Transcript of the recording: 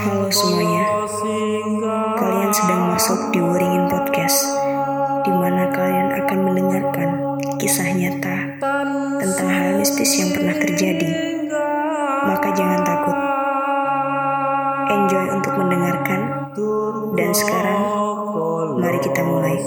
Halo semuanya, kalian sedang masuk di Wuringin Podcast, di mana kalian akan mendengarkan kisah nyata tentang hal mistis yang pernah terjadi. Maka jangan takut, enjoy untuk mendengarkan. Dan sekarang, mari kita mulai.